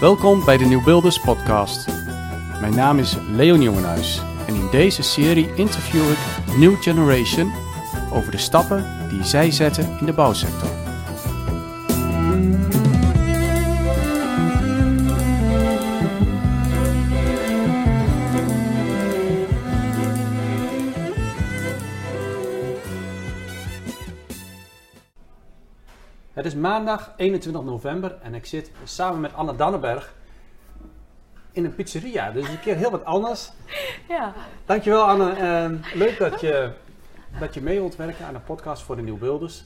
Welkom bij de Nieuwbuilders podcast. Mijn naam is Leon Jongenhuis en in deze serie interview ik New Generation over de stappen die zij zetten in de bouwsector. Maandag 21 november en ik zit samen met Anne Dannenberg in een pizzeria. Dus een keer heel wat anders. Ja, Dankjewel Anne. En leuk dat je, dat je mee wilt werken aan een podcast voor de Nieuwbuilders.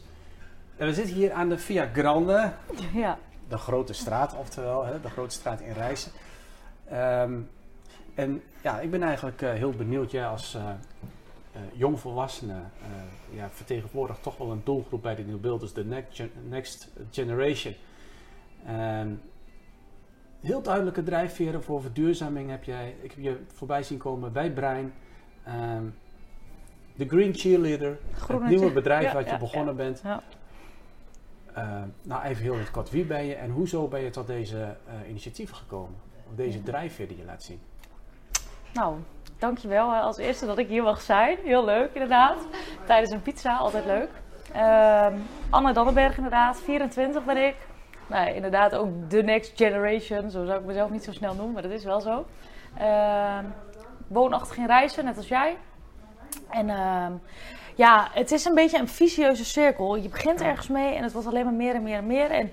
En we zitten hier aan de Via Grande, ja. de grote straat, oftewel hè, de grote straat in Rijssen. Ehm, en ja, ik ben eigenlijk eh, heel benieuwd, jij als eh eh, jongvolwassene eh, ja, vertegenwoordigt toch wel een doelgroep bij de Nieuwbuilders, de next, gen- next generation. Ehm, heel duidelijke drijfveren voor verduurzaming heb jij. Ik heb je voorbij zien komen bij Brein. Ehm, de Green Cheerleader, het nieuwe bedrijf ja, wat je ja, begonnen bent. Ja. Ehm, nou, even heel in het kort, wie ben je en hoezo ben je tot deze eh, initiatieven gekomen? Of deze Ja. drijfveer die je laat zien? Nou, dankjewel als eerste dat ik hier mag zijn. Heel leuk inderdaad. Tijdens een pizza, altijd leuk. Ehm, Anne Dannenberg inderdaad, 24 ben ik. Nou, inderdaad ook de next generation. Zo zou ik mezelf niet zo snel noemen, maar dat is wel zo. Ehm woonachtig in Rijssen, net als jij. En ehm, ja, het is een beetje een vicieuze cirkel. Je begint ergens mee en het wordt alleen maar meer en meer en meer. En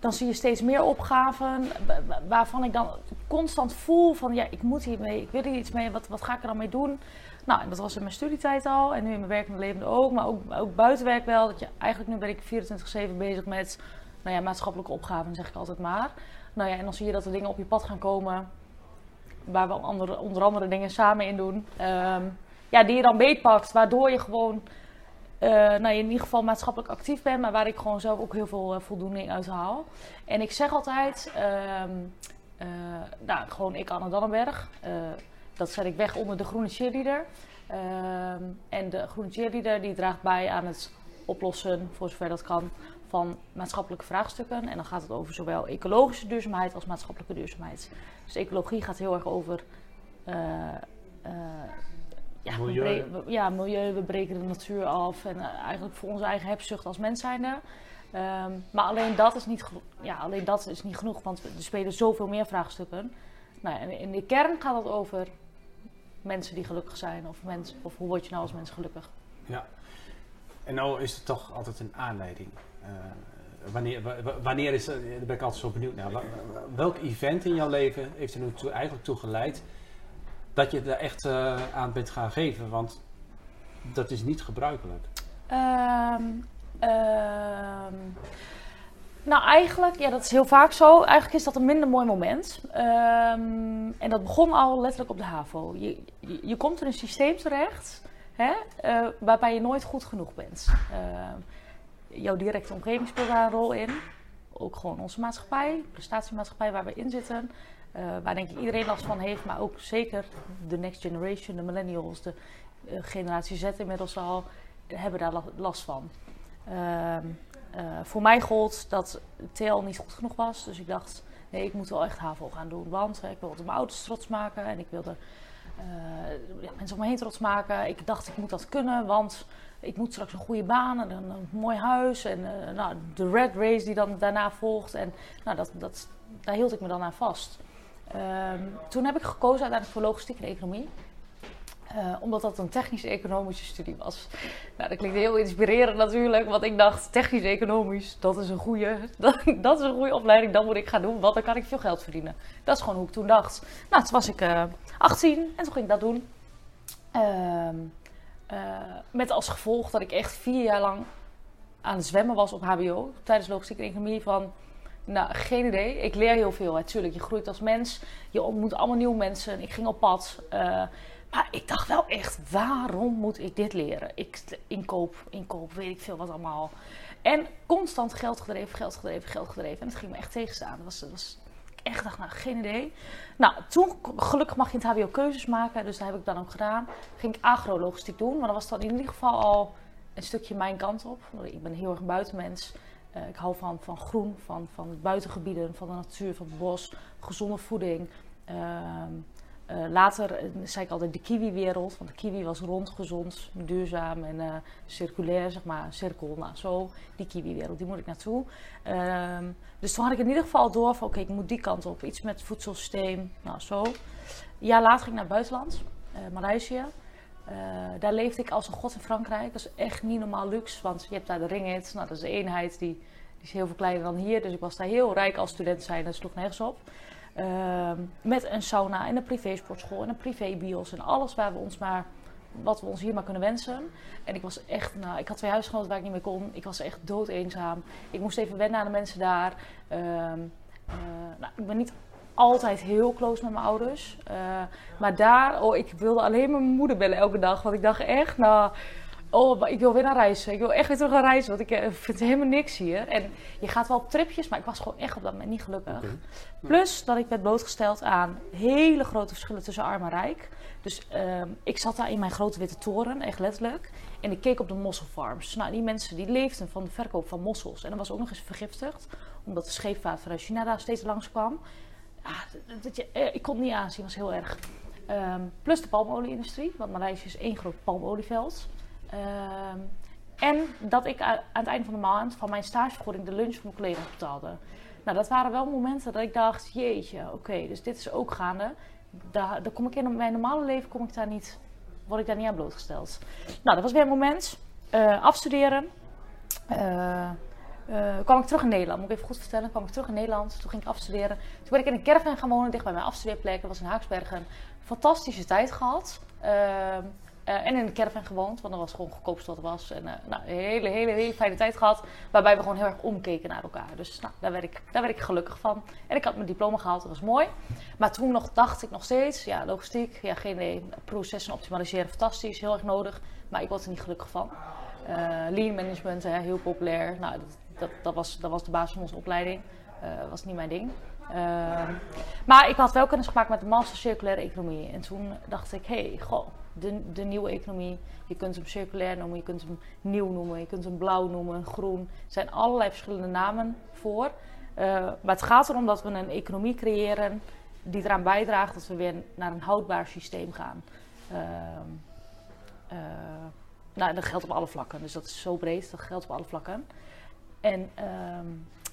dan zie je steeds meer opgaven wa- wa- waarvan ik dan constant voel van ja, ik moet hiermee, ik wil hier iets mee, wat, wat ga ik er dan mee doen? Nou, en dat was in mijn studietijd al en nu in mijn werkende leven ook, maar ook, ook buitenwerk wel. Dat je, eigenlijk nu ben ik 24-7 bezig met nou ja, maatschappelijke opgaven, zeg ik altijd maar. Nou ja, en dan zie je dat er dingen op je pad gaan komen waar we andere, onder andere dingen samen in doen. Ehm, ja, die je dan beetpakt, waardoor je gewoon eh, nou, in ieder geval maatschappelijk actief bent, maar waar ik gewoon zelf ook heel veel eh, voldoening uit haal. En ik zeg altijd, ehm, eh, nou, gewoon ik, Anne Dannenberg, dat zet ik weg onder de groene cheerleader. Ehm, en de groene cheerleader die draagt bij aan het oplossen, voor zover dat kan, van maatschappelijke vraagstukken. En dan gaat het over zowel ecologische duurzaamheid als maatschappelijke duurzaamheid. Dus ecologie gaat heel erg over ja, Milieu. we- ja, milieu, we breken de natuur af. En eh, eigenlijk voor onze eigen hebzucht als mens zijnde. Ehm, maar alleen dat, is niet ja, alleen dat is niet genoeg, want er spelen zoveel meer vraagstukken. Nou, en in de kern gaat het over mensen die gelukkig zijn. Of, mens, of hoe word je nou als mens gelukkig? Ja. En nou is het toch altijd een aanleiding. Eh, wanneer, wa- wa- wanneer is, er- daar ben ik altijd zo benieuwd naar. Welk event in jouw leven heeft er nu toe, eigenlijk toe geleid dat je er echt eh, aan bent gaan geven? Want dat is niet gebruikelijk. Ehm, nou, eigenlijk, ja, dat is heel vaak zo. Eigenlijk is dat een minder mooi moment. Ehm, en dat begon al letterlijk op de HAVO. Je, je, komt in een systeem terecht hè, eh, waarbij je nooit goed genoeg bent. Jouw directe omgeving speelt daar een rol in. Ook gewoon onze maatschappij, prestatiemaatschappij waar we in zitten. Eh, waar denk ik iedereen last van heeft, maar ook zeker de next generation, de millennials, de eh, generatie Z inmiddels al, hebben daar la- last van. Ehm, eh, voor mij gold dat TL niet goed genoeg was. Dus ik dacht, nee, ik moet wel echt HAVO gaan doen. Want ik wilde mijn ouders trots maken en ik wilde ja, mensen om me heen trots maken. Ik dacht, ik moet dat kunnen, want ik moet straks een goede baan en een, een mooi huis. En nou, de red race die dan daarna volgt. En nou, dat, dat, daar hield ik me dan aan vast. Ehm, toen heb ik gekozen uiteindelijk voor logistiek en economie. Eh, omdat dat een technisch-economische studie was. Nou, dat klinkt heel inspirerend natuurlijk, want ik dacht technisch-economisch, dat is een goede, dat, dat is een goede opleiding, dat moet ik gaan doen, want dan kan ik veel geld verdienen. Dat is gewoon hoe ik toen dacht. Nou, toen was ik eh 18 en toen ging ik dat doen. Ehm, eh, met als gevolg dat ik echt vier jaar lang aan het zwemmen was op HBO tijdens logistiek en economie van. Nou, geen idee. Ik leer heel veel. Natuurlijk, je groeit als mens. Je ontmoet allemaal nieuwe mensen. Ik ging op pad. eh, maar ik dacht wel echt, waarom moet ik dit leren? Ik, inkoop, inkoop, weet ik veel wat allemaal. En constant geld gedreven, geld gedreven, geld gedreven. En het ging me echt tegenstaan. Dat was, dat was, ik echt dacht, nou, geen idee. Nou, toen, gelukkig mag je in het HBO keuzes maken. Dus dat heb ik dan ook gedaan. Ging ik agrologistiek doen. Maar dat was dan in ieder geval al een stukje mijn kant op. Ik ben heel erg buitenmens. Uh, ik hou van, van groen, van, van buitengebieden, van de natuur, van het bos, gezonde voeding. Ehm, uh, later uh, zei ik altijd de kiwi-wereld, want de kiwi was rond, gezond, duurzaam en circulair, zeg maar, cirkel. Nou, zo, die kiwi-wereld, die moet ik naartoe. Ehm, dus toen had ik in ieder geval door van, oké, ik moet die kant op. Iets met voedselsysteem, nou zo. Jaar later ging ik naar het buitenland, Maleisië. Daar leefde ik als een god in Frankrijk. Dat is echt niet normaal luxe, want je hebt daar de ringhit. Nou, dat is de eenheid, die, die is heel veel kleiner dan hier. Dus ik was daar heel rijk als student zijn, dat sloeg nergens op. Ehm, met een sauna en een privé-sportschool en een privé-bios en alles waar we ons maar, wat we ons hier maar kunnen wensen. En ik was echt, nou, ik had twee huisgenoten waar ik niet meer kon. Ik was echt dood eenzaam. Ik moest even wennen aan de mensen daar. Ehm, eh, nou, ik ben niet altijd heel close met mijn ouders. Uh, maar daar, oh, ik wilde alleen mijn moeder bellen elke dag. Want ik dacht echt, nou, Oh, ik wil weer naar reizen. Ik wil echt weer terug gaan reizen, want ik eh, vind helemaal niks hier. En je gaat wel op tripjes, maar ik was gewoon echt op dat moment niet gelukkig. Plus dat ik werd blootgesteld aan hele grote verschillen tussen arm en rijk. Dus um, ik zat daar in mijn grote witte toren, echt letterlijk. En ik keek op de mosselfarms. Nou, die mensen die leefden van de verkoop van mossels. En dat was ook nog eens vergiftigd, omdat de scheepvaart vanuit China daar steeds langs kwam. Ja, dat je, eh, ik kon het niet aanzien, was heel erg. Um, plus de palmolie-industrie, want Maleisië is één groot palmolieveld. Ehm, en dat ik aan het einde van de maand van mijn stagevergoeding de lunch voor mijn collega's betaalde. Nou, dat waren wel momenten dat ik dacht, jeetje, oké, dus dit is ook gaande. Daar, daar kom ik in mijn normale leven kom ik daar niet, word ik daar niet aan blootgesteld. Nou, dat was weer een moment. Uh, afstuderen. Uh, uh, kwam ik terug in Nederland, moet ik even goed vertellen. kwam ik terug in Nederland, toen ging ik afstuderen. Toen ben ik in een caravan gaan wonen, dicht bij mijn afstudeerplek. Dat was in Haaksbergen. Fantastische tijd gehad. Ehm, uh, en in de caravan gewoond, want dat was gewoon goedkoopst wat was. En uh, nou, een hele, hele, hele fijne tijd gehad. Waarbij we gewoon heel erg omkeken naar elkaar. Dus nou, daar, werd ik, daar werd ik gelukkig van. En ik had mijn diploma gehaald, dat was mooi. Maar toen nog dacht ik nog steeds, ja, logistiek, ja, geen idee. Processen optimaliseren, fantastisch, heel erg nodig. Maar ik word er niet gelukkig van. Lean management, heel populair. Nou, dat, dat, dat, was, dat was de basis van onze opleiding. Dat was niet mijn ding. Ehm, maar ik had wel kennis gemaakt met de master circulaire economie. En toen dacht ik, hé, hey, goh de, de nieuwe economie. Je kunt hem circulair noemen, je kunt hem nieuw noemen, je kunt hem blauw noemen, groen. Er zijn allerlei verschillende namen voor. Uh, maar het gaat erom dat we een economie creëren die eraan bijdraagt dat we weer naar een houdbaar systeem gaan. Uh, uh, nou, dat geldt op alle vlakken, dus dat is zo breed, dat geldt op alle vlakken. En ehm,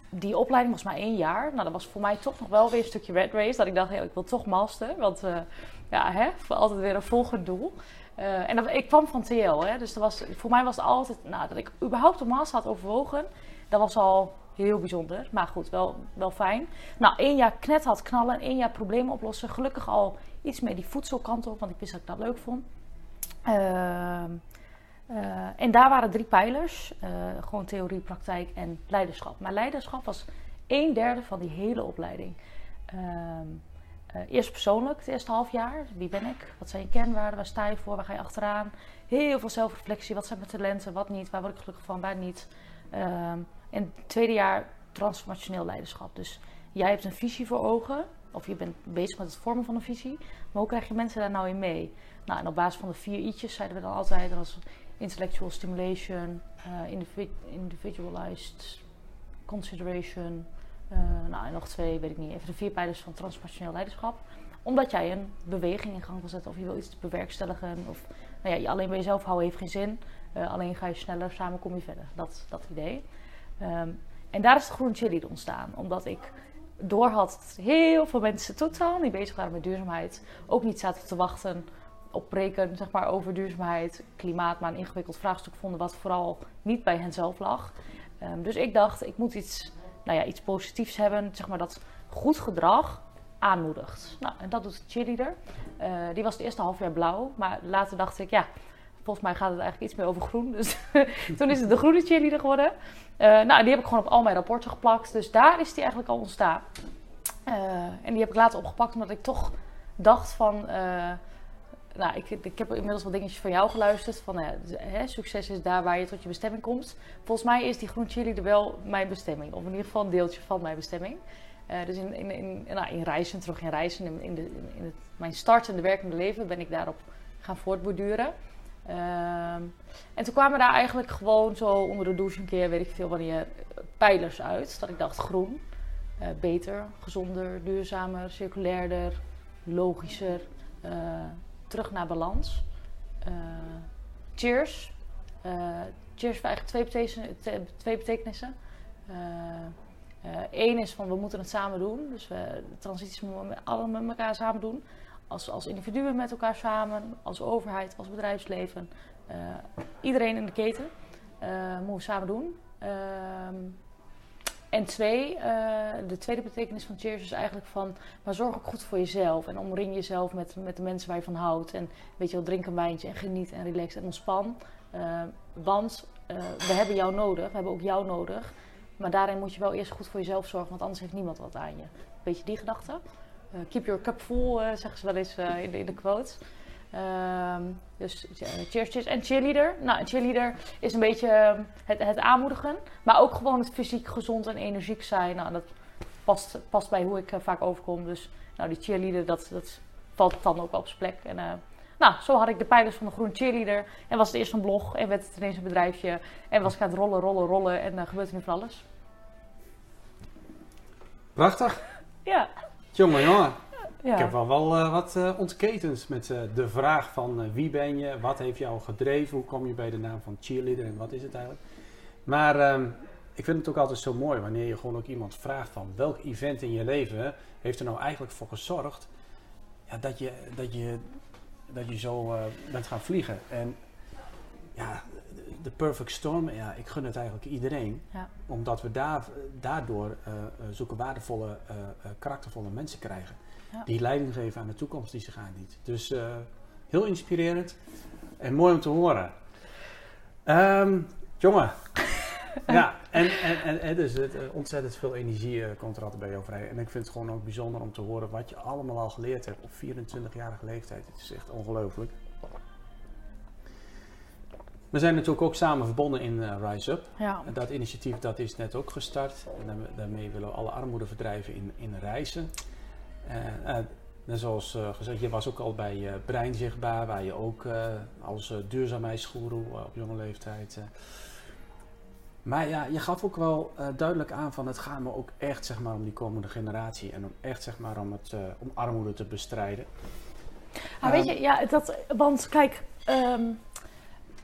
die opleiding was maar één jaar. Nou, dat was voor mij toch nog wel weer een stukje red race. Dat ik dacht, ik wil toch master. Want uh, ja, hè, voor altijd weer een volgend doel. Uh, en ik kwam van TL, hè, dus dat was, voor mij was het altijd, nou, dat ik überhaupt een master had overwogen, dat was al heel bijzonder. Maar goed, wel, wel fijn. Nou, één jaar knet had knallen, één jaar problemen oplossen. Gelukkig al iets meer die voedselkant op, want ik wist dat ik dat leuk vond. Uh, uh, en daar waren drie pijlers: uh, gewoon theorie, praktijk en leiderschap. Maar leiderschap was een derde van die hele opleiding. Uh, eerst persoonlijk, het eerste half jaar. Wie ben ik? Wat zijn je kernwaarden? Waar sta je voor? Waar ga je achteraan? Heel veel zelfreflectie. Wat zijn mijn talenten? Wat niet? Waar word ik gelukkig van? Waar niet? Ehm, en het tweede jaar transformationeel leiderschap. Dus jij hebt een visie voor ogen. Of je bent bezig met het vormen van een visie. Maar hoe krijg je mensen daar nou in mee? Nou, en op basis van de vier i'tjes zeiden we dan altijd... intellectual stimulation, uh, individualized consideration. Uh, nou, en nog twee, weet ik niet. Even de vier pijlers van transformationeel leiderschap. Omdat jij een beweging in gang wil zetten of je wil iets bewerkstelligen. Of nou ja, je alleen bij jezelf houden heeft geen zin. Uh, alleen ga je sneller, samen kom je verder. Dat, dat idee. Um, en daar is de groene cheerleader ontstaan. Omdat ik door had dat heel veel mensen totaal niet bezig waren met duurzaamheid. Ook niet zaten te wachten opbreken zeg maar, over duurzaamheid, klimaat, maar een ingewikkeld vraagstuk vonden wat vooral niet bij hen zelf lag. Um, dus ik dacht, ik moet iets, nou ja, iets positiefs hebben, zeg maar, dat goed gedrag aanmoedigt. Nou, en dat doet de cheerleader. Uh, die was het eerste half jaar blauw, maar later dacht ik, ja, volgens mij gaat het eigenlijk iets meer over groen. Dus toen is het de groene cheerleader geworden. Uh, nou, die heb ik gewoon op al mijn rapporten geplakt. Dus daar is die eigenlijk al ontstaan. Uh, en die heb ik later opgepakt omdat ik toch dacht van nou, ik, ik heb inmiddels wat dingetjes van jou geluisterd. Van, uh, hè, succes is daar waar je tot je bestemming komt. Volgens mij is die groen chili wel mijn bestemming. Of in ieder geval een deeltje van mijn bestemming. Uh, dus in, in, nou, in reizen, terug in reizen, in, in, de, in het, mijn startende werkende leven ben ik daarop gaan voortborduren. Ehm, en toen kwamen daar eigenlijk gewoon zo onder de douche een keer, weet ik veel wanneer, pijlers uit. Dat ik dacht groen, eh, beter, gezonder, duurzamer, circulairder, logischer, eh, terug naar balans. Eh, cheers. Eh, cheers heeft eigenlijk twee betekenissen. te- Twee. Eén is van we moeten het samen doen. Dus we, de transities moeten we met, allemaal met elkaar samen doen. Als, als individuen met elkaar samen, als overheid, als bedrijfsleven. eh, iedereen in de keten eh, moeten we samen doen. Ehm, en twee, eh, de tweede betekenis van Cheers is eigenlijk van, maar zorg ook goed voor jezelf. En omring jezelf met, met de mensen waar je van houdt. En weet je wel, drink een wijntje en geniet en relax en ontspan. Eh, want eh, we hebben jou nodig, we hebben ook jou nodig. Maar daarin moet je wel eerst goed voor jezelf zorgen, want anders heeft niemand wat aan je. Weet je die gedachte? Keep your cup full, zeggen ze wel eens in, de, in de quotes. Ehm, dus eh, cheers, cheers. En cheerleader. Nou, een cheerleader is een beetje eh, het, het aanmoedigen. Maar ook gewoon het fysiek gezond en energiek zijn. Nou, dat past, past bij hoe ik eh, vaak overkom. Dus nou, die cheerleader, dat, dat valt dan ook wel op zijn plek. En, eh, nou, zo had ik de pijlers van de groene cheerleader. En was het eerst een blog. En werd het ineens een bedrijfje. En was ik aan het rollen, rollen, rollen. En uh, gebeurt er nu van alles. Prachtig. Ja. Jongen, jongen. Ja. Ik heb wel, wel eh, wat ontketend met eh, de vraag van wie ben je, wat heeft jou gedreven, hoe kom je bij de naam van cheerleader en wat is het eigenlijk. Maar ehm, ik vind het ook altijd zo mooi wanneer je gewoon ook iemand vraagt van welk event in je leven heeft er nou eigenlijk voor gezorgd ja, dat, je, dat, je, dat je zo bent gaan vliegen. En ja, de- perfect storm, ja, ik gun het eigenlijk iedereen. Ja. Omdat we daar, daardoor zulke waardevolle, karaktervolle mensen krijgen. Ja. Die leiding geven aan de toekomst die ze gaan niet. Dus eh, heel inspirerend en mooi om te horen. Ehm, jongen. ja, en, en, en, en dus het, eh, ontzettend veel energie eh, komt er altijd bij jou vrij. En ik vind het gewoon ook bijzonder om te horen wat je allemaal al geleerd hebt op 24-jarige leeftijd. Het is echt ongelooflijk. We zijn natuurlijk ook samen verbonden in Rise Up. ja. En Dat initiatief dat is net ook gestart. En daarmee, daarmee willen we alle armoede verdrijven in, in reizen. Eh, eh, en zoals eh, gezegd, je was ook al bij Brein zichtbaar, waar je ook als duurzaamheidsgoeroe op jonge leeftijd. Maar ja, je gaf ook wel duidelijk aan van het gaat me ook echt zeg maar, om die komende generatie en om echt zeg maar, om, het, om armoede te bestrijden. Maar weet je, ja, dat, want kijk, ehm,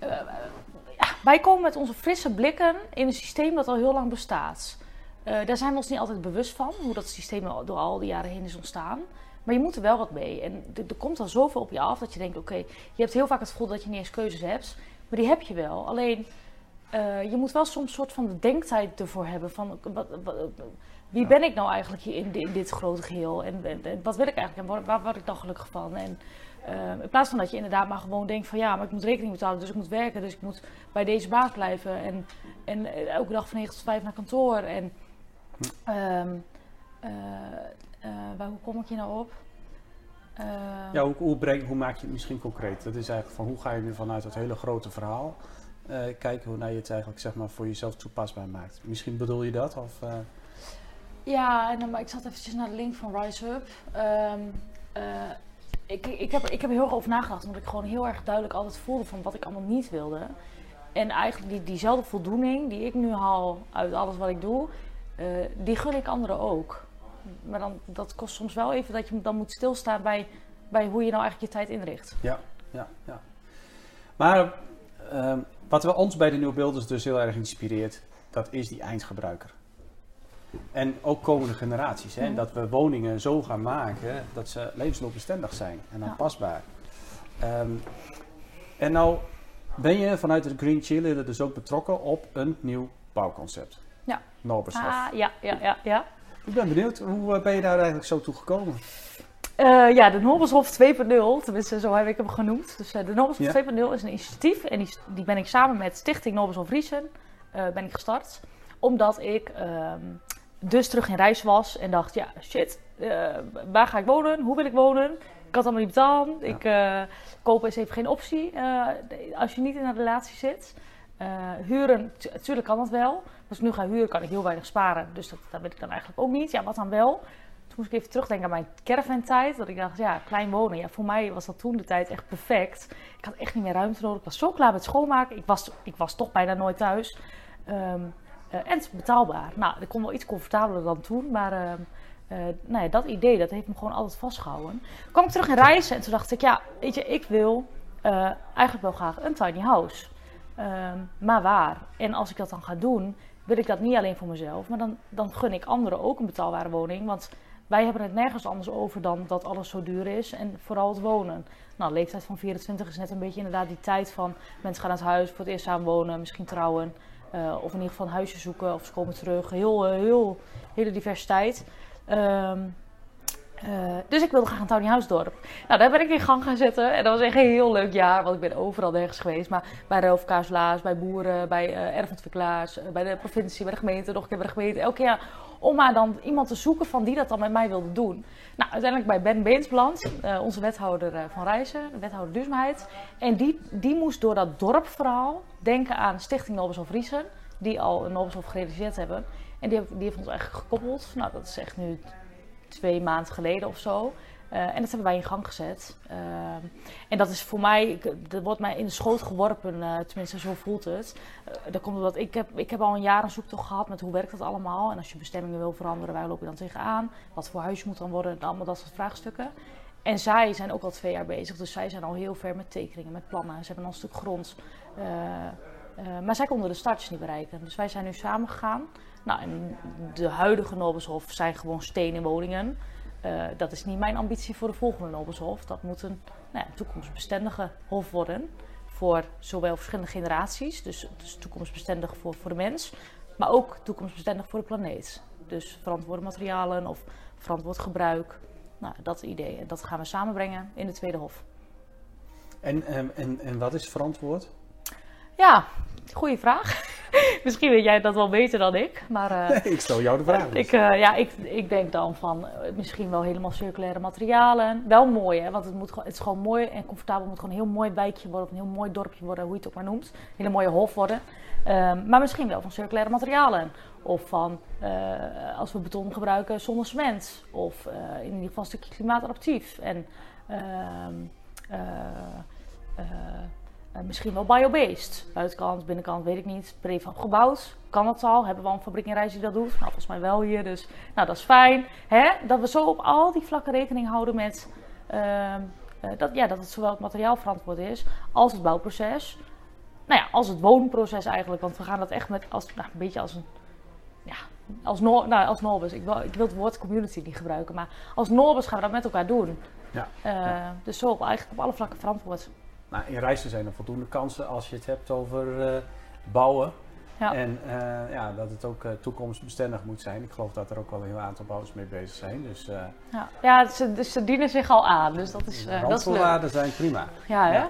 eh, ja, wij komen met onze frisse blikken in een systeem dat al heel lang bestaat. Eh, daar zijn we ons niet altijd bewust van, hoe dat systeem door al die jaren heen is ontstaan. Maar je moet er wel wat mee. En er, komt al zoveel op je af dat je denkt, oké, je hebt heel vaak het gevoel dat je niet eens keuzes hebt. Maar die heb je wel. Alleen, eh, je moet wel soms een soort van de denktijd ervoor hebben van... Wat, wat- wie ben ik nou eigenlijk hier in, di- in dit grote geheel? En, en- en wat wil ik eigenlijk? En waar, waar word ik dan gelukkig van? En eh, in plaats van dat je inderdaad maar gewoon denkt van... Ja, maar ik moet rekening betalen, dus ik moet werken. Dus ik moet bij deze baas blijven. En, en elke dag van 9 tot 5 naar kantoor. En ehm, eh, waar, hoe kom ik hier nou op? Eh, Ja, hoe, hoe, breng, hoe maak je het misschien concreet? Dat is eigenlijk van hoe ga je nu vanuit het hele grote verhaal eh, kijken hoe nou je het eigenlijk zeg maar, voor jezelf toepasbaar maakt. Misschien bedoel je dat? Of, Ja, en dan, maar ik zat eventjes naar de link van Rise Up. Ehm, eh, ik, ik, heb, ik heb er heel erg over nagedacht, omdat ik gewoon heel erg duidelijk altijd voelde van wat ik allemaal niet wilde. En eigenlijk die, diezelfde voldoening die ik nu haal uit alles wat ik doe, eh, die gun ik anderen ook. Maar dan, dat kost soms wel even dat je dan moet stilstaan bij, bij hoe je nou eigenlijk je tijd inricht. ja, ja, ja. Maar ehm, wat we ons bij de Nieuwe Beelders dus heel erg inspireert, dat is die eindgebruiker. En ook komende generaties. Hè? Mhm. Dat we woningen zo gaan maken dat ze levensloopbestendig zijn en aanpasbaar. Ehm, en nou ben je vanuit de Green Cheerleader dus ook betrokken op een nieuw bouwconcept. Ja. Nobershof. Ah, ja, ja, ja, ja. Ik ben benieuwd, hoe ben je daar eigenlijk zo toe gekomen? Eh, ja, de Nobelshof 2.0, tenminste zo heb ik hem genoemd. Dus eh, de Nobelshof Ja. 2.0 is een initiatief en die, die ben ik samen met Stichting Nobelshof Riesen eh, ben ik gestart. Omdat ik ehm, dus terug in reis was en dacht, ja shit, waar ga ik wonen? Hoe wil ik wonen? Ik had allemaal niet betaald. Ik, kopen is even geen optie als je niet in een relatie zit. Eh, huren, natuurlijk kan dat wel. Als ik nu ga huren kan ik heel weinig sparen, dus dat, dat weet ik dan eigenlijk ook niet. Ja, wat dan wel? Toen moest ik even terugdenken aan mijn caravan-tijd. Dat ik dacht, ja, klein wonen. Ja, voor mij was dat toen de tijd echt perfect. Ik had echt niet meer ruimte nodig. Ik was zo klaar met schoonmaken. Ik was, ik was toch bijna nooit thuis. Ehm, eh, en het betaalbaar. Nou, ik kon wel iets comfortabeler dan toen. Maar eh, nou ja, dat idee, dat heeft me gewoon altijd vastgehouden. Toen kwam ik terug in reizen en toen dacht ik, ja, weet je, ik wil eigenlijk wel graag een tiny house. Ehm, maar waar? En als ik dat dan ga doen, wil ik dat niet alleen voor mezelf, maar dan, dan gun ik anderen ook een betaalbare woning. Want wij hebben het nergens anders over dan dat alles zo duur is en vooral het wonen. Nou, leeftijd van 24 is net een beetje inderdaad die tijd van mensen gaan naar het huis, voor het eerst samen wonen, misschien trouwen. Uh, of in ieder geval een huisje zoeken of ze komen terug. Heel, uh, heel, hele diversiteit. Um, uh, dus ik wilde graag een tiny house dorp. Nou, daar ben ik in gang gaan zetten. En dat was echt een heel leuk jaar, want ik ben overal nergens geweest. Maar bij Roofkaaslaars, bij boeren, bij uh, erfgoedverklaars, uh, bij de provincie, bij de gemeente, nog een keer bij de gemeente. Elke jaar om maar dan iemand te zoeken van die dat dan met mij wilde doen. Nou, uiteindelijk bij Ben Beensbland, onze wethouder van Reizen, wethouder duurzaamheid. En die, die moest door dat dorpverhaal denken aan Stichting Nobelshof Riesen, die al een Nobelshof gerealiseerd hebben. En die, die heeft ons eigenlijk gekoppeld. Nou, dat is echt nu twee maanden geleden of zo. Uh, en dat hebben wij in gang gezet. Uh, en dat is voor mij, dat wordt mij in de schoot geworpen, uh, tenminste zo voelt het. dat komt omdat ik heb, ik heb al een jaar een zoektocht gehad met hoe werkt dat allemaal. En als je bestemmingen wil veranderen, waar loop je dan tegenaan? Wat voor huis moet dan worden? Allemaal dat soort vraagstukken. En zij zijn ook al twee jaar bezig, dus zij zijn al heel ver met tekeningen, met plannen. Ze hebben al een stuk grond. Maar zij konden de startjes niet bereiken. Dus wij zijn nu samen gegaan. Nou, en de huidige Nobelshof zijn gewoon stenen woningen. Uh, dat is niet mijn ambitie voor de volgende Nobelshof. Dat moet een nou ja, toekomstbestendige hof worden. Voor zowel verschillende generaties, dus, dus toekomstbestendig voor, voor de mens, maar ook toekomstbestendig voor de planeet. Dus verantwoorde materialen of verantwoord gebruik. Nou, dat idee. En dat gaan we samenbrengen in de Tweede Hof. En, en, en, en wat is verantwoord? Ja, goede vraag. Misschien weet jij dat wel beter dan ik. Maar, uh, nee, ik stel jou de vraag. Dus. Ik, uh, ja, ik, ik denk dan van uh, misschien wel helemaal circulaire materialen. Wel mooi, hè? want het, moet, het is gewoon mooi en comfortabel. Het moet gewoon een heel mooi wijkje worden, of een heel mooi dorpje worden, hoe je het ook maar noemt. Een hele mooie hof worden. Um, maar misschien wel van circulaire materialen. Of van als we beton gebruiken zonder cement. Of in ieder geval een stukje klimaatadaptief. En uh, misschien wel biobased. Buitenkant, binnenkant, weet ik niet. Prefab gebouwd. Kan dat al? Hebben we al een fabriek in Rijs die dat doet? Nou, volgens mij wel hier. Dus nou, dat is fijn. Hè? Dat we zo op al die vlakken rekening houden met... Uh, uh, dat, ja, dat het zowel het materiaal verantwoord is als het bouwproces. Nou ja, als het woonproces eigenlijk. Want we gaan dat echt met als, nou, een beetje als een... Ja, als, no, nou, als Norbus. Ik wil, ik wil het woord community niet gebruiken. Maar als Norbus gaan we dat met elkaar doen. Ja, ja. Dus zo op, eigenlijk op alle vlakken verantwoord. Nou, in reizen zijn er voldoende kansen als je het hebt over uh, bouwen. Ja. En uh, ja, dat het ook uh, toekomstbestendig moet zijn. Ik geloof dat er ook wel een heel aantal bouwers mee bezig zijn. Dus, ja, ja ze, dus ze dienen zich al aan. Dus dat is, de randvoorwaarden zijn prima. Ja, hè?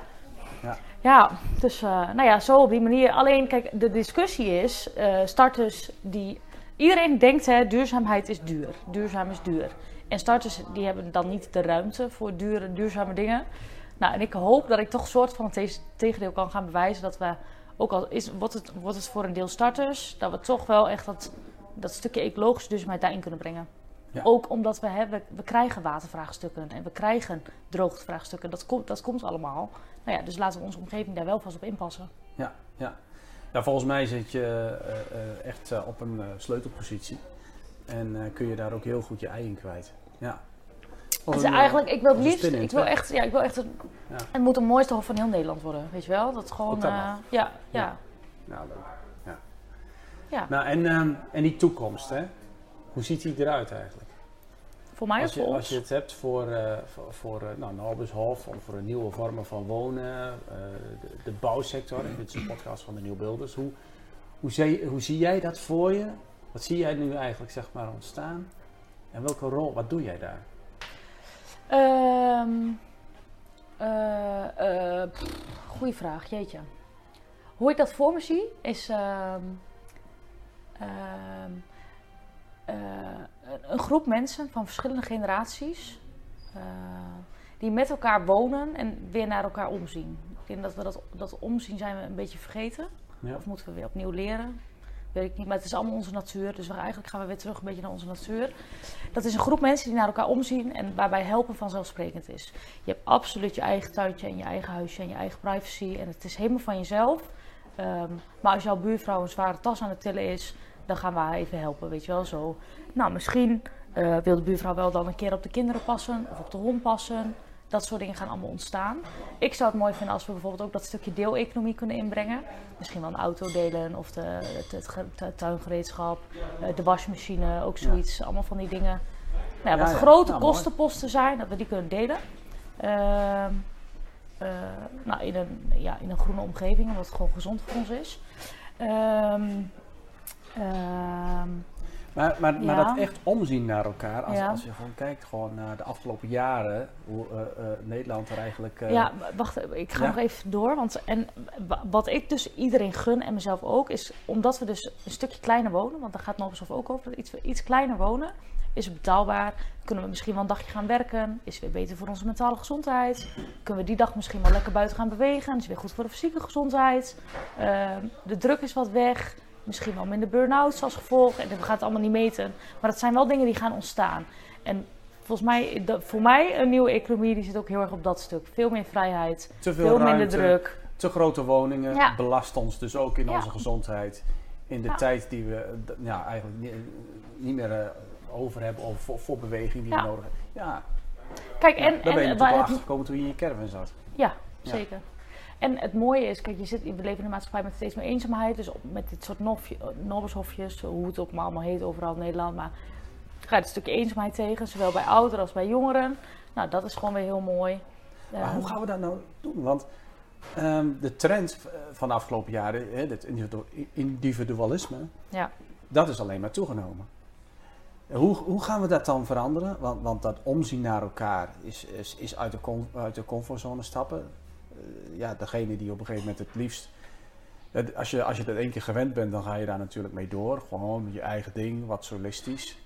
Ja. ja. dus nou ja, zo op die manier. Alleen, kijk, de discussie is, starters die... Iedereen denkt, hè, duurzaamheid is duur. Duurzaam is duur. En starters die hebben dan niet de ruimte voor dure, duurzame dingen. Nou, en ik hoop dat ik toch een soort van het tegendeel kan gaan bewijzen dat we, ook al is, wordt, het, wordt het voor een deel starters, dat we toch wel echt dat, dat stukje ecologische duurzaamheid daarin kunnen brengen. Ja. Ook omdat we, hè, we, krijgen watervraagstukken en we krijgen droogtevraagstukken. Dat, komt dat komt allemaal. Nou ja, dus laten we onze omgeving daar wel vast op inpassen. Ja, ja. ja volgens mij zit je uh, uh, echt uh, op een sleutelpositie. En kun je daar ook heel goed je ei in kwijt. Ja. Dus eigenlijk, ik wil het liefst, ik wil echt, ja, ik wil echt, het, ja. het moet de mooiste hof van heel Nederland worden, weet je wel? Dat gewoon, uh, ja, ja. Nou, leuk. Ja. ja. Nou, en, um, en die toekomst, hè? Hoe ziet die eruit eigenlijk? Voor mij als je, als je het hebt voor, uh, voor, voor uh, nou, Norbushof, of voor een nieuwe vormen van wonen, de, de, bouwsector, en dit is een podcast van de Nieuwbeelders. Hoe, hoe, zie, hoe zie jij dat voor je? Wat zie jij nu eigenlijk, zeg maar, ontstaan? En welke rol, wat doe jij daar? Um, uh, uh, goeie vraag, jeetje. Hoe ik dat voor me zie is uh, een groep mensen van verschillende generaties die met elkaar wonen en weer naar elkaar omzien. Ik denk dat we dat, dat omzien zijn we een beetje vergeten. Ja. Of moeten we weer opnieuw leren. Weet ik niet, maar het is allemaal onze natuur. Dus eigenlijk gaan we weer terug een beetje naar onze natuur. Dat is een groep mensen die naar elkaar omzien en waarbij helpen vanzelfsprekend is. Je hebt absoluut je eigen tuintje en je eigen huisje en je eigen privacy. En het is helemaal van jezelf. Ehm, maar als jouw buurvrouw een zware tas aan het tillen is, dan gaan we haar even helpen, weet je wel zo. Nou, misschien uh, wil de buurvrouw wel dan een keer op de kinderen passen of op de hond passen. Dat soort dingen gaan allemaal ontstaan. Ik zou het mooi vinden als we bijvoorbeeld ook dat stukje deeleconomie kunnen inbrengen. Misschien wel een auto delen of de, het, tuingereedschap, eh, de wasmachine, ook zoiets. Allemaal van die dingen. Nou ja, wat grote nou, kostenposten zijn, dat we die kunnen delen. Uh, uh, nou, in, een, ja, in een groene omgeving, omdat het gewoon gezond voor ons is. Ehm, ehm, maar, maar, maar dat echt omzien naar elkaar, als, als je gewoon kijkt gewoon naar de afgelopen jaren, hoe uh, uh, Nederland er eigenlijk... Uh, ja, wacht, ik ga nog even door. Want en wat ik dus iedereen gun en mezelf ook, is omdat we dus een stukje kleiner wonen, want daar gaat Nobesof ook over, dat iets, iets kleiner wonen, is het betaalbaar, kunnen we misschien wel een dagje gaan werken, is weer beter voor onze mentale gezondheid, kunnen we die dag misschien wel lekker buiten gaan bewegen, is weer goed voor de fysieke gezondheid, ehm, de druk is wat weg... Misschien wel minder burn-outs als gevolg. En we gaan het allemaal niet meten. Maar dat zijn wel dingen die gaan ontstaan. En volgens mij, voor mij, een nieuwe economie die zit ook heel erg op dat stuk. Veel meer vrijheid, te veel, minder druk. Te grote woningen ja. belast ons dus ook in onze gezondheid. In de tijd die we ja, eigenlijk niet, niet meer uh, over hebben of voor, voor beweging die we nodig hebben. Ja. Kijk, en, daar ben je en, toch wel achtergekomen toen je in je caravan zat. Ja, zeker. En het mooie is, kijk, je zit, we leven in een maatschappij met steeds meer eenzaamheid. Dus met dit soort nobbershofjes, hoe het ook maar allemaal heet overal in Nederland. Maar ga je een stukje eenzaamheid tegen, zowel bij ouderen als bij jongeren. Nou, dat is gewoon weer heel mooi. Maar hoe gaan we dat nou doen? Want ehm, de trend van de afgelopen jaren, hè, het individualisme, ja. dat is alleen maar toegenomen. Hoe, hoe gaan we dat dan veranderen? Want, want dat omzien naar elkaar is, is, is uit, de uit de comfortzone stappen. Eh, ja, degene die op een gegeven moment het liefst. Als je, als je dat één keer gewend bent, dan ga je daar natuurlijk mee door. Gewoon je eigen ding, wat solistisch.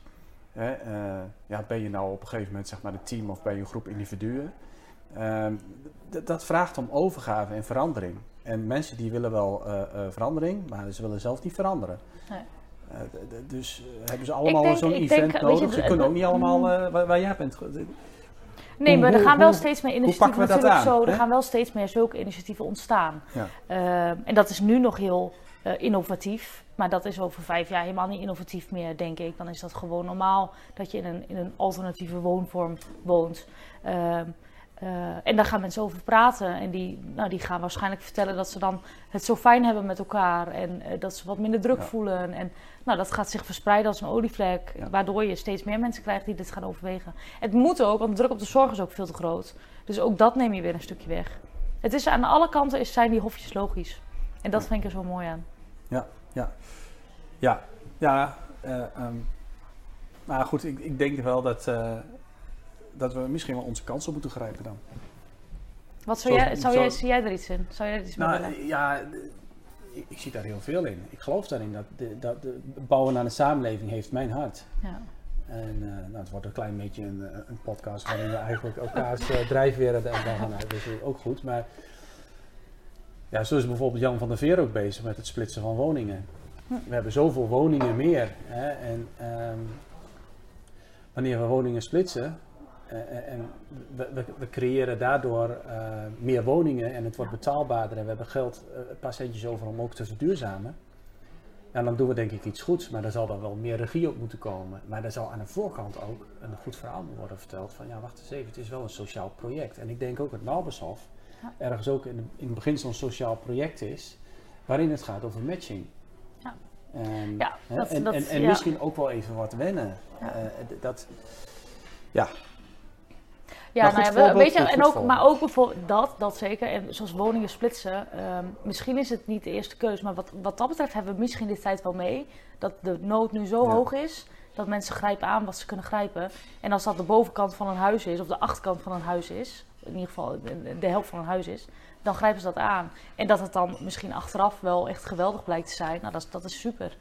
Hè? Uh, ja, ben je nou op een gegeven moment zeg maar een team of ben je een groep individuen? Uh, dat vraagt om overgave en verandering. En mensen die willen wel uh, verandering, maar ze willen zelf niet veranderen. Nee. dus hebben ze allemaal zo'n event nodig. ze kunnen ook niet allemaal waar, waar, jij bent. Nee, maar er gaan wel steeds meer initiatieven natuurlijk aan, zo. Er gaan wel steeds meer zulke initiatieven ontstaan. Ja. Uh, en dat is nu nog heel uh, innovatief. Maar dat is over vijf jaar helemaal niet innovatief meer, denk ik. Dan is dat gewoon normaal dat je in een, in een alternatieve woonvorm woont. Uh, uh, en daar gaan mensen over praten. En die, nou, die gaan waarschijnlijk vertellen dat ze dan het zo fijn hebben met elkaar. En uh, dat ze wat minder druk voelen. En nou, dat gaat zich verspreiden als een olievlek. Waardoor je steeds meer mensen krijgt die dit gaan overwegen. Het moet ook, want de druk op de zorg is ook veel te groot. Dus ook dat neem je weer een stukje weg. Het is aan alle kanten is, zijn die hofjes logisch. En dat vind ik er zo mooi aan. Ja, ja. Ja, ja. Uh, um, maar goed, ik, ik denk wel dat dat we misschien wel onze kansen moeten grijpen dan. Wat zou, jij, zou jij, zie jij er iets in? Zou jij er iets nou, willen? Ja, ik, ik, zie daar heel veel in. Ik geloof daarin dat, de, dat de bouwen aan een samenleving heeft mijn hart. Ja. En uh, nou, het wordt een klein beetje een, eh, een podcast waarin we eigenlijk elkaars uh, drijfveren dan gaan uit. Dat is ook goed. Maar ja, zo is bijvoorbeeld Jan van der Veer ook bezig met het splitsen van woningen. Hm. We hebben zoveel woningen meer. Hè, en um, wanneer we woningen splitsen, eh, eh, en we, we, creëren daardoor uh, meer woningen en het wordt betaalbaarder en we hebben geld, uh, centjes over om ook te verduurzamen. En dan doen we denk ik iets goeds, maar daar zal dan wel meer regie op moeten komen. Maar daar zal aan de voorkant ook een goed verhaal worden verteld van ja, wacht eens even, het is wel een sociaal project. En ik denk ook dat Malbershof ja. ergens ook in, in het begin zo'n sociaal project is, waarin het gaat over matching. Ja. En, ja, dat, en, dat, en, en misschien ook wel even wat wennen. dat, ja, ja, nou ja, weet je, en ook, maar ook bijvoorbeeld dat, dat zeker. En zoals woningen splitsen. Ehm, misschien is het niet de eerste keuze, maar wat, wat dat betreft hebben we misschien dit tijd wel mee. Dat de nood nu zo hoog is dat mensen grijpen aan wat ze kunnen grijpen. En als dat de bovenkant van een huis is, of de achterkant van een huis is, in ieder geval de, de helft van een huis is, dan grijpen ze dat aan. En dat het dan misschien achteraf wel echt geweldig blijkt te zijn, nou dat is, dat is super.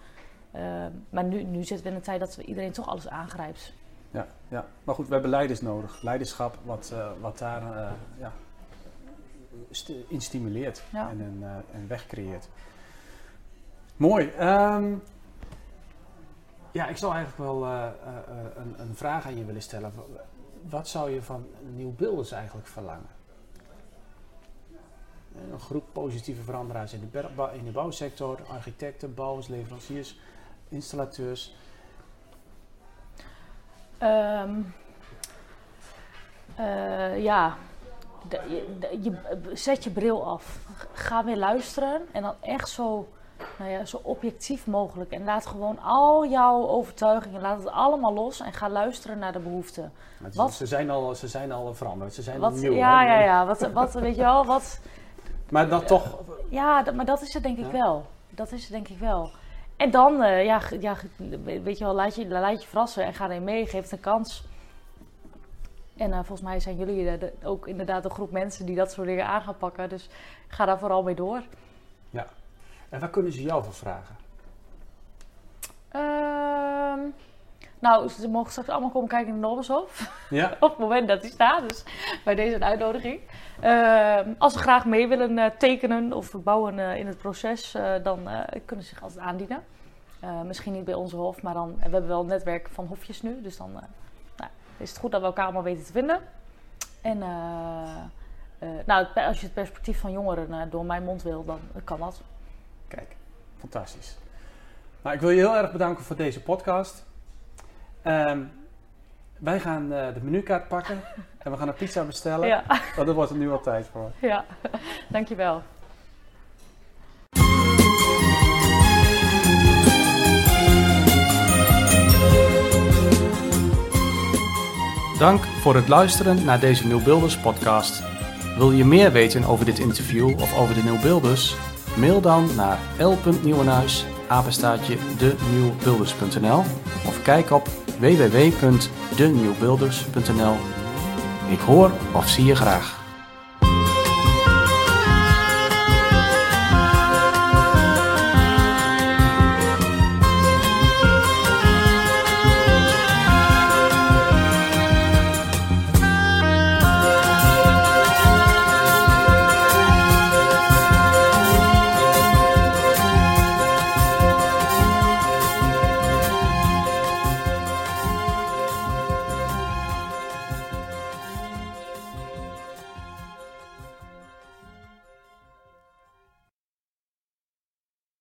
Ehm, maar nu, nu zitten we in een tijd dat iedereen toch alles aangrijpt ja, ja. Maar goed, we hebben leiders nodig. Leiderschap wat, uh, wat daar uh, ja, in stimuleert en een, een weg creëert. Mooi. Um, Ja, ik zou eigenlijk wel een, een, vraag aan je willen stellen. Wat zou je van Nieuw-Beelders eigenlijk verlangen? Een groep positieve veranderaars in de, in de bouwsector, architecten, bouwers, leveranciers, installateurs. Um, ja, je, je, zet je bril af. Ga weer luisteren en dan echt zo, nou ja, zo objectief mogelijk. En laat gewoon al jouw overtuigingen, laat het allemaal los en ga luisteren naar de behoeften. Wat, ze, zijn al, ze zijn al veranderd, ze zijn wat, nieuw. Ja, ja, ja. Wat, wat, weet je wel, wat... Maar dat toch... Ja, dat, maar dat is het denk ik wel. Dat is het denk ik wel. En dan, uh, ja, ja, weet je wel, laat je, laat je verrassen en ga erin mee, geef het een kans. En uh, volgens mij zijn jullie de, ook inderdaad een groep mensen die dat soort dingen aan gaan pakken. Dus ga daar vooral mee door. Ja. En waar kunnen ze jou voor vragen? Nou, ze mogen straks allemaal komen kijken in de. Ja. Op het moment dat die staat. Dus bij deze uitnodiging. Uh, als ze graag mee willen uh, tekenen of bouwen uh, in het proces, dan kunnen ze zich altijd aandienen. misschien niet bij onze hof, maar dan we hebben we wel een netwerk van hofjes nu. Dus dan is het goed dat we elkaar allemaal weten te vinden. En nou, als je het perspectief van jongeren door mijn mond wil, dan kan dat. Kijk, fantastisch. Nou, ik wil je heel erg bedanken voor deze podcast. Um, wij gaan de menukaart pakken en we gaan een pizza bestellen. Ja. Oh, dat wordt er nu al tijd voor. Ja, dankjewel. Dank voor het luisteren naar deze Nieuwbuilders podcast. Wil je meer weten over dit interview of over de Nieuwbuilders? Mail dan naar l.nieuwenhuis, apenstaatje denieuwbuilders.nl of kijk op www.denieuwbuilders.nl. Ik hoor of zie je graag.